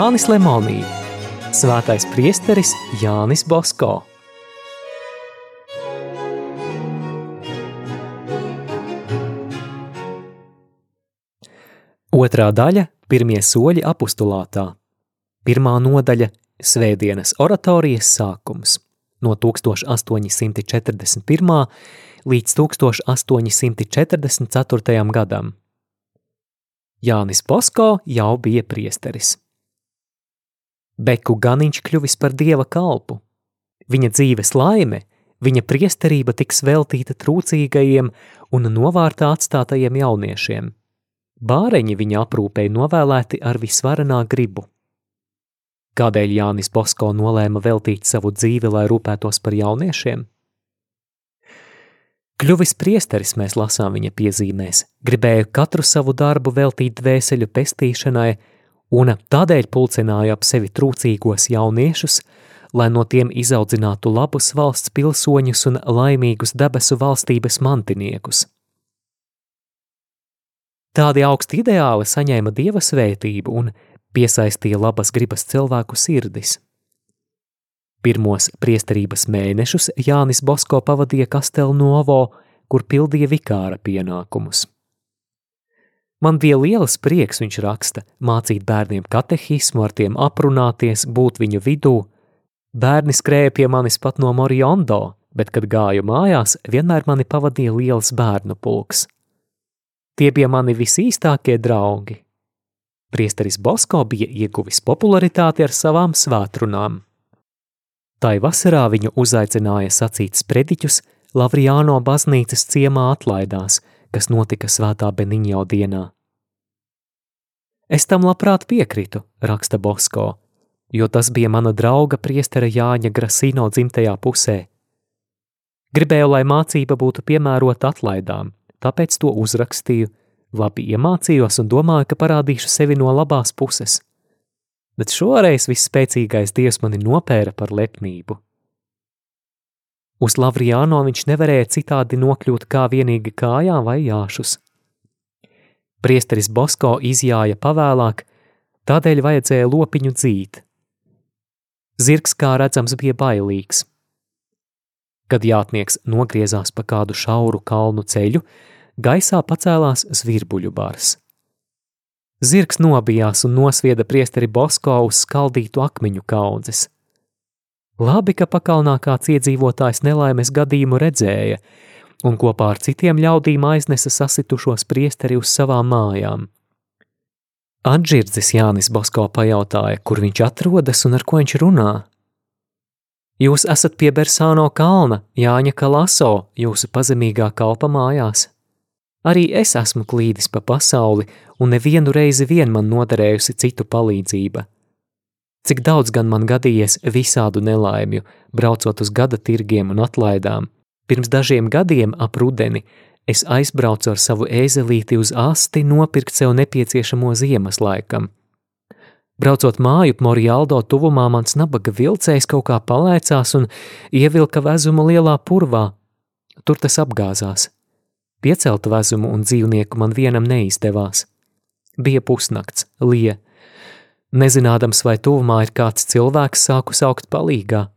Jānis Lemonī, Svētais priesteris Jānis Bosko. Otrā daļa – pirmie soļi apustulātā. Pirmā nodaļa – svētdienas oratorijas sākums no 1841. līdz 1844. gadam. Jānis Bosko jau bija priesteris. Beku Ganiņš kļuvis par dieva kalpu. Viņa dzīves laime, viņa priesterība tiks veltīta trūcīgajiem un novārtā atstātajiem jauniešiem. Bāreņi viņa aprūpēja novēlēti ar visvarenā gribu. Kādēļ Jānis Bosko nolēma veltīt savu dzīvi, lai rūpētos par jauniešiem? Kļuvis priesteris, mēs lasām viņa piezīmēs, gribēja katru savu darbu veltīt dvēseļu pestīšanai, un tādēļ pulcināja ap sevi trūcīgos jauniešus, lai no tiem izaudzinātu labus valsts pilsoņus un laimīgus debesu valstības mantiniekus. Tādi augsti ideāli saņēma dieva svētību un piesaistīja labas gribas cilvēku sirdis. Pirmos priesterības mēnešus Jānis Bosko pavadīja Kastelnovo, kur pildīja vikāra pienākumus. Man bija liels prieks, viņš raksta, mācīt bērniem katehismu, ar tiem aprunāties, būt viņu vidū. Bērni skrēja pie manis pat no Moriondo, bet, kad gāju mājās, vienmēr mani pavadīja liels bērnu pulks. Tie bija mani visīstākie draugi. Priesteris Bosko bija ieguvis popularitāti ar savām svētrunām. Tai vasarā viņu uzaicināja sacīt sprediķus Lavrijāno baznīcas ciemā atlaidās, kas notika svētā Beniņo dienā. Es tam labprāt piekritu, raksta Bosko, jo tas bija mana drauga priestera Jāņa Grasino dzimtajā pusē. Gribēju, lai mācība būtu piemērota atlaidām, tāpēc to uzrakstīju Labi iemācījos un domāju, ka parādīšu sevi no labās puses. Bet šoreiz visspēcīgais dievs mani nopēra par lepnību. Uz Lavrijāno viņš nevarēja citādi nokļūt kā vienīgi kājām vai jāšus. Priesteris Bosko izjāja pavēlāk, tādēļ vajadzēja lopiņu dzīt. Zirgs, kā redzams, bija bailīgs. Kad jātnieks nogriezās pa kādu šauru kalnu ceļu, gaisā pacēlās zvirbuļu bars. Zirgs nobijās un nosvieda priesteri Bosko uz skaldītu akmeņu kaudzes. Labi, ka pakalnā kāds iedzīvotājs nelaimes gadījumu redzēja un kopā ar citiem ļaudīm aiznesa sasitušos priesteri uz savām mājām. Atžirdzis Jānis Bosko pajautāja, kur viņš atrodas un ar ko viņš runā. Jūs esat pie Bersāno kalna, Jāņa Kalaso, jūsu pazemīgā kalpa mājās. Arī es esmu klīdis pa pasauli, un nevienu reizi vien man noderējusi citu palīdzība. Cik daudz gan man gadījies visādu nelaimju, braucot uz gada tirgiem un atlaidām. Pirms dažiem gadiem ap rudeni es aizbraucu ar savu ēzelīti uz asti nopirkt sev nepieciešamo ziemas laikam. Braucot māju Morialdo tuvumā, mans nabaga vilcējs kaut kā palēcās un ievilka vezumu lielā purvā. Tur tas apgāzās. Piecelt vezumu un dzīvnieku man vienam neizdevās. Bija pusnakts, lija. Nezinādams, vai tuvumā ir kāds cilvēks, sāku saukt palīgā.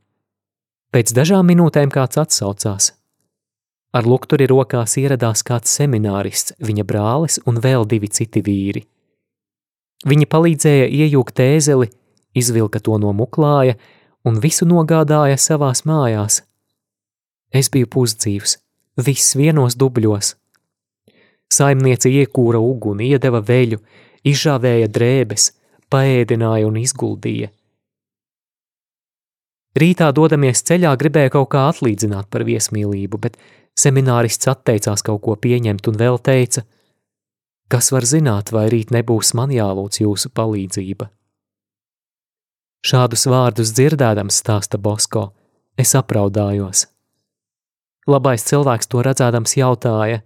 Pēc dažām minūtēm kāds atsaucās. Ar lukturi rokās ieradās kāds seminārists, viņa brālis un vēl divi citi vīri. Viņi palīdzēja iejūgt ēzeli, izvilka to no muklāja un visu nogādāja savās mājās. Es biju pusdzīvs, viss vienos dubļos. Saimniece iekūra uguni, iedeva veļu, izžāvēja drēbes, paēdināja un izguldīja. Rītā dodamies ceļā gribēja kaut kā atlīdzināt par viesmīlību, bet seminārists atteicās kaut ko pieņemt un vēl teica, kas var zināt, vai rīt nebūs man jālūdz jūsu palīdzība. Šādus vārdus dzirdēdams stāsta Bosko, es apraudājos. Labais cilvēks to redzēdams jautāja: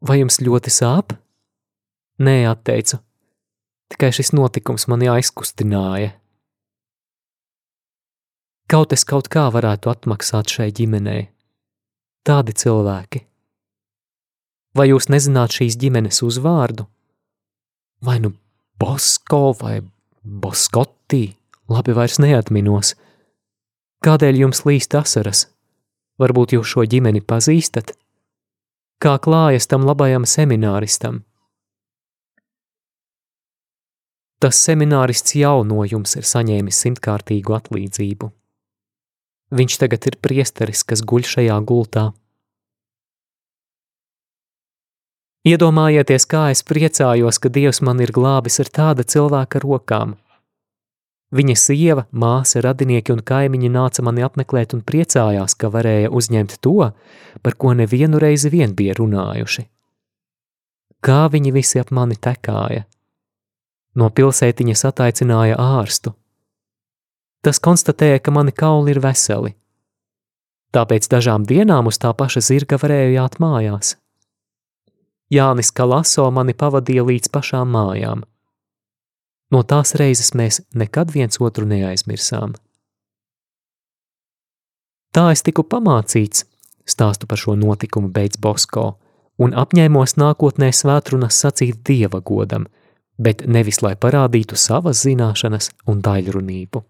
Vai jums ļoti sāp? Nē, atteicu. Tikai šis notikums mani aizkustināja. Kaut es kaut kā varētu atmaksāt šai ģimenei. Tādi cilvēki. Vai jūs nezināt šīs ģimenes uzvārdu? Vai nu Bosko vai Boskotī, labi vairs neatminos. Kādēļ jums līst asaras? Varbūt jūs šo ģimeni pazīstat? Kā klājas tam labajam semināristam? Tas seminārists jau no jums ir saņēmis simtkārtīgu atlīdzību. Viņš tagad ir priesteris, kas guļ šajā gultā. Iedomājieties, kā es priecājos, ka Dievs man ir glābis ar tāda cilvēka rokām. Viņa sieva, māsa, radinieki un kaimiņi nāca mani apmeklēt un priecājās, ka varēja uzņemt to, par ko nevienu reizi vien bija runājuši. Kā viņi visi ap mani tekāja. No pilsētiņas ataicināja ārstu. Tas konstatēja, ka mani kauli ir veseli. Tāpēc dažām dienām uz tā paša zirga varēju jāt mājās. Jānis Kalaso mani pavadīja līdz pašām mājām. No tās reizes mēs nekad viens otru neaizmirsām. Tā es tiku pamācīts, stāstu par šo notikumu beidz Bosko, un apņēmos nākotnē svētrunas sacīt dieva godam, bet nevis lai parādītu savas zināšanas un daļrunību.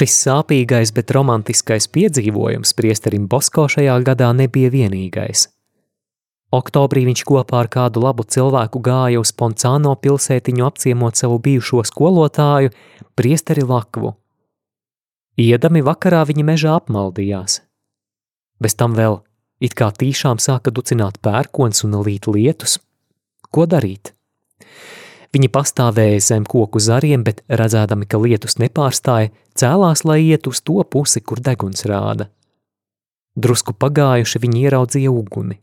Šis sāpīgais, bet romantiskais piedzīvojums priesterim Bosko šajā gadā nebija vienīgais. Oktobrī viņš kopā ar kādu labu cilvēku gāja uz Poncāno pilsētiņu apciemot savu bijušo skolotāju, priesteri Lakvu. Iedami vakarā viņi mežā apmaldījās. Bez tam vēl it kā tīšām sāka ducināt pērkons un līt lietus. Ko darīt? Viņi pastāvēja zem koku zariem, bet redzēdami, ka lietus nepārstāja, cēlās, lai iet uz to pusi, kur deguns rāda. Drusku pagājuši viņi ieraudzīja uguni.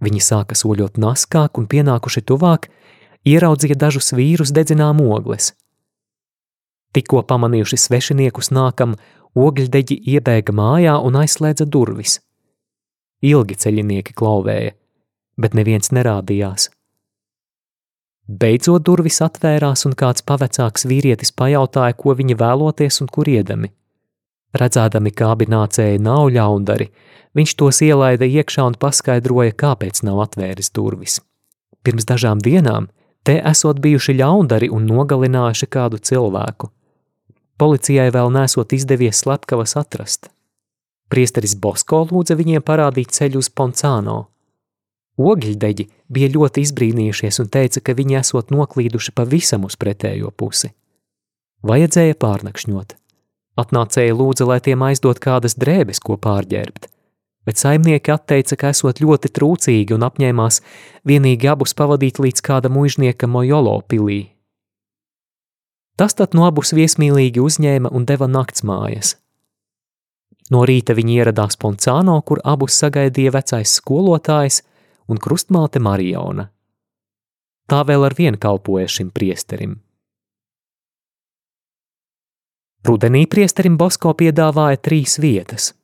Viņi sāka soļot naskāk un pienākuši tuvāk, ieraudzīja dažus vīrus dedzinām ogles. Tikko pamanījuši svešiniekus nākam, ogļdeģi iebēga mājā un aizslēdza durvis. Ilgi ceļinieki klauvēja, bet neviens nerādījās. Beidzot durvis atvērās un kāds pavecāks vīrietis pajautāja, ko viņi vēloties un kur iedami. Redzēdami, kā abi nācēji nav ļaundari, viņš tos ielaida iekšā un paskaidroja, kāpēc nav atvēris durvis. Pirms dažām dienām te esot bijuši ļaundari un nogalinājuši kādu cilvēku. Policijai vēl nesot izdevies slepkavas atrast. Priesteris Bosko lūdza viņiem parādīt ceļu uz Poncāno. Ogļdeģi bija ļoti izbrīnījušies un teica, ka viņi esot noklīduši pavisam uz pretējo pusi. Vajadzēja pārnakšņot. Atnācēja lūdza, lai tiem aizdot kādas drēbes, ko pārģērbt, bet saimnieki atteica, ka esot ļoti trūcīgi un apņēmās vienīgi abus pavadīt līdz kāda mužnieka Mojolo pilī. Tas tad no abus viesmīlīgi uzņēma un deva naktsmājas. No rīta viņi ieradās Poncāno, kur abus sagaidīja vecais skolotājs, un krustmāte Mariona. Tā vēl ar vienu kalpoja šim priesterim. Rudenī priesterim Bosko piedāvāja trīs vietas.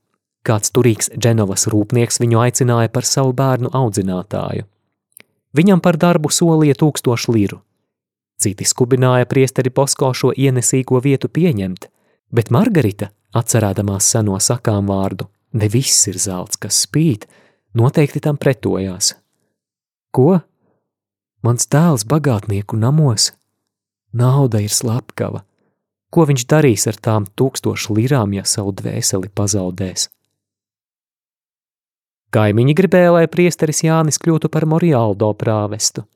Kāds turīgs Dženovas rūpnieks viņu aicināja par savu bērnu audzinātāju. Viņam par darbu solīja tūkstošu liru. Citi skubināja priesteri Bosko šo ienesīgo vietu pieņemt, bet Margarita, atcerēdamās seno sakām vārdu, ne viss ir zelts, kas spīd, noteikti tam pretojās. Ko? Mans tēls bagātnieku namos? Nauda ir slepkava. Ko viņš darīs ar tām tūkstošu lirām, ja savu dvēseli pazaudēs? Kaimiņi gribēja, lai priesteris Jānis kļūtu par Morialdo prāvestu.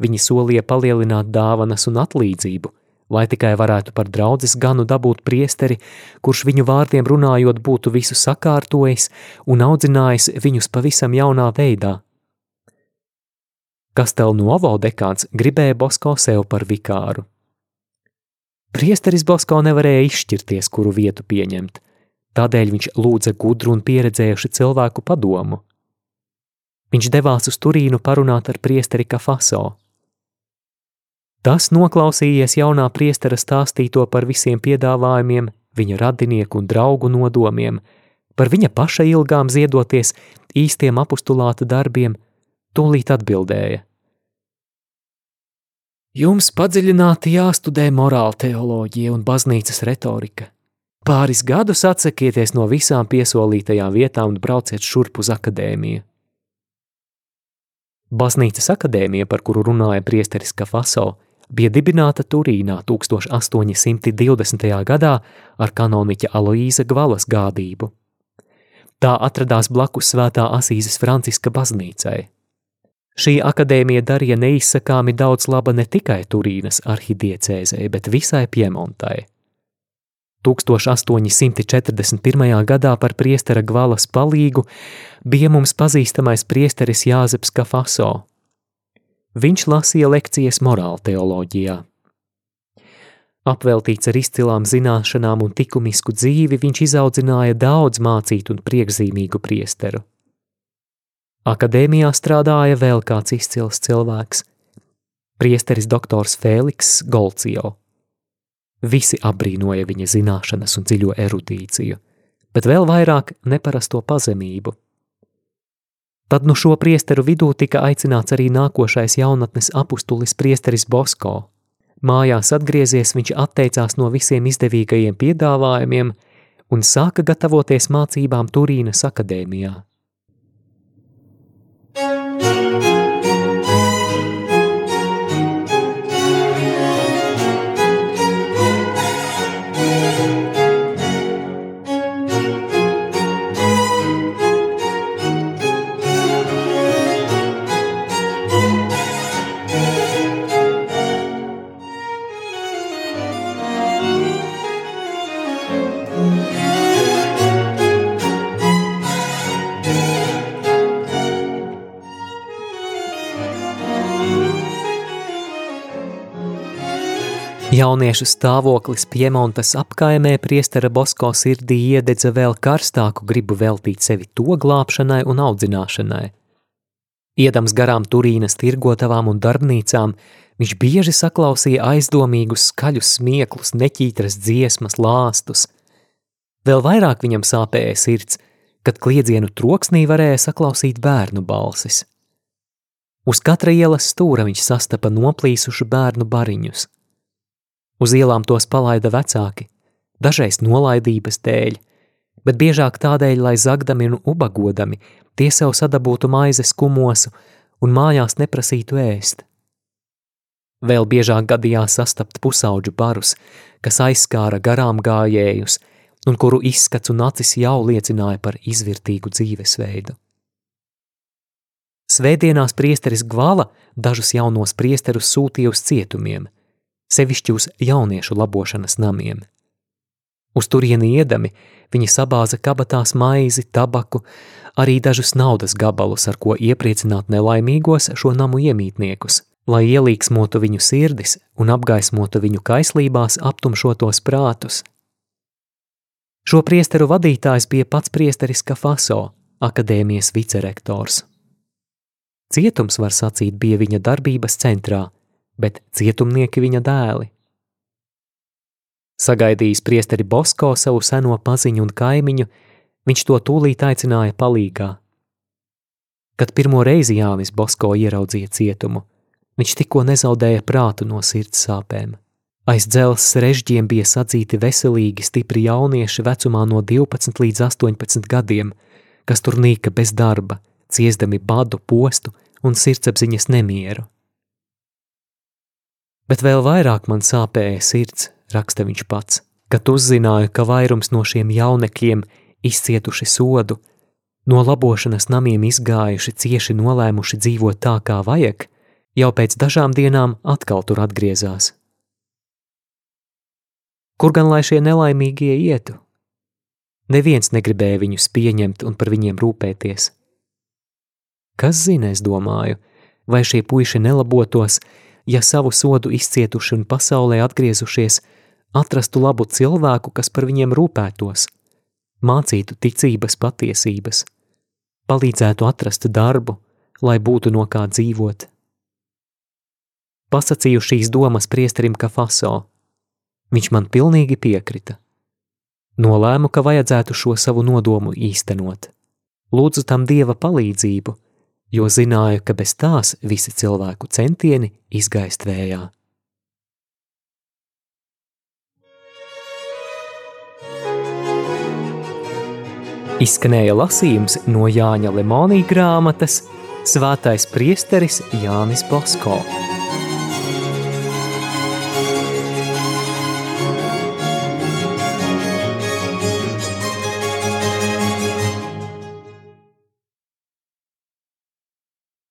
Viņi solīja palielināt dāvanas un atlīdzību, lai tikai varētu par draudzes ganu dabūt priesteri, kurš viņu vārdiem runājot būtu visu sakārtojis un audzinājis viņus pavisam jaunā veidā. Kastel Novo dekāns gribēja Bosko sev par vikāru. Priesteris Bosko nevarēja izšķirties, kuru vietu pieņemt, tādēļ viņš lūdza gudru un pieredzējušu cilvēku padomu. Viņš devās uz Turīnu parunāt ar priesteri Kafaso. Tas noklausījies jaunā priestera stāstīto par visiem piedāvājumiem, viņa radinieku un draugu nodomiem, par viņa paša ilgām ziedoties īstiem apustulāta darbiem, tūlīt atbildēja. Jums padziļināti jāstudē morāla teoloģija un baznīcas retorika. Pāris gadus atsakieties no visām piesolītajām vietām un brauciet šurp uz akadēmiju. Baznīcas akadēmija, par kuru runāja priesteris Kafaso, bija dibināta Turīnā 1820. gadā ar kanoniķa Aloīza Gvalas gādību. Tā atradās blakus svētā Asīzes Franciska baznīcai. Šī akadēmija darīja neizsakāmi daudz laba ne tikai Turīnas arhidiecēzē, bet visai Piemontai. 1841. gadā par priestera Gvalas palīgu bija mums pazīstamais priesteris Jāzeps Kafaso. Viņš lasīja lekcijas morāla teoloģijā. Apveltīts ar izcilām zināšanām un likumisku dzīvi, viņš izaudzināja daudz mācītu un priekšzīmīgu priesteru. Akadēmijā strādāja vēl kāds izcils cilvēks - priesteris doktors Fēliks Golcio. Visi apbrīnoja viņa zināšanas un dziļo erudīciju, bet vēl vairāk neparasto pazemību. Tad nu šo priesteru vidū tika aicināts arī nākošais jaunatnes apustulis priesteris Bosko. Mājās atgriezies viņš atteicās no visiem izdevīgajiem piedāvājumiem un sāka gatavoties mācībām Turīnas akadēmijā. Jauniešu stāvoklis Piemontas apkaimē priestera Bosko sirdī iededza vēl karstāku gribu veltīt sevi to glābšanai un audzināšanai. Iedams garām Turīnas tirgotavām un darbnīcām, viņš bieži saklausīja aizdomīgus skaļus smieklus, neķītras dziesmas, lāstus. Vēl vairāk viņam sāpēja sirds, kad kliedzienu troksnī varēja saklausīt bērnu balsis. Uz katra ielas stūra viņš sastapa noplīsušu bērnu bariņus – Uz ielām tos palaida vecāki, dažreiz nolaidības dēļ, bet biežāk tādēļ, lai zagdami un ubagodami tie sev sadabūtu maizes kumosu un mājās neprasītu ēst. Vēl biežāk gadījās sastapt pusauģu barus, kas aizskāra garām gājējus un kuru izskats un acis jau liecināja par izvirtīgu dzīvesveidu. Svētdienās priesteris Gvala dažus jaunos priesterus sūtīja uz cietumiem – sevišķi uz jauniešu labošanas namiem. Uz turieni iedami viņi sabāza kabatās maizi, tabaku, arī dažus naudas gabalus, ar ko iepriecināt nelaimīgos šo namu iemītniekus, lai ielīksmotu viņu sirdis un apgaismotu viņu kaislībās aptumšotos prātus. Šo priesteru vadītājs bija pats priesteris Kafaso, akadēmijas vicerektors. Cietums, var sacīt, bija viņa darbības centrā – bet cietumnieki viņa dēli. Sagaidījis priesteri Bosko savu seno paziņu un kaimiņu, viņš to tūlīt aicināja palīgā. Kad pirmo reizi Jānis Bosko ieraudzīja cietumu, viņš tikko nezaudēja prātu no sirds sāpēm. Aiz dzelzs režģiem bija sadzīti veselīgi, stipri jaunieši vecumā no 12 līdz 18 gadiem, kas tur nīka bez darba, ciestami badu, postu un sirdsapziņas nemieru. Bet vēl vairāk man sāpēja sirds, raksta viņš pats, kad uzzināju, ka vairums no šiem jaunekļiem izcietuši sodu, no labošanas namiem izgājuši, cieši nolēmuši dzīvot tā, kā vajag, jau pēc dažām dienām atkal tur atgriezās. Kur gan lai šie nelaimīgie ietu? Neviens negribēja viņus pieņemt un par viņiem rūpēties. Kas zina, es domāju, vai šie puiši nelabotos, ja savu sodu izcietuši un pasaulē atgriezušies, atrastu labu cilvēku, kas par viņiem rūpētos, mācītu ticības patiesības, palīdzētu atrast darbu, lai būtu no kā dzīvot. Pasacīju šīs domas priesterim Kafaso. Viņš man pilnīgi piekrita. Nolēmu, ka vajadzētu šo savu nodomu īstenot. Lūdzu tam dieva palīdzību, jo zināju, ka bez tās visi cilvēku centieni izgaist vējā. Izskanēja lasījums no Jāņa Lemonija grāmatas Svētais priesteris Jānis Bosko.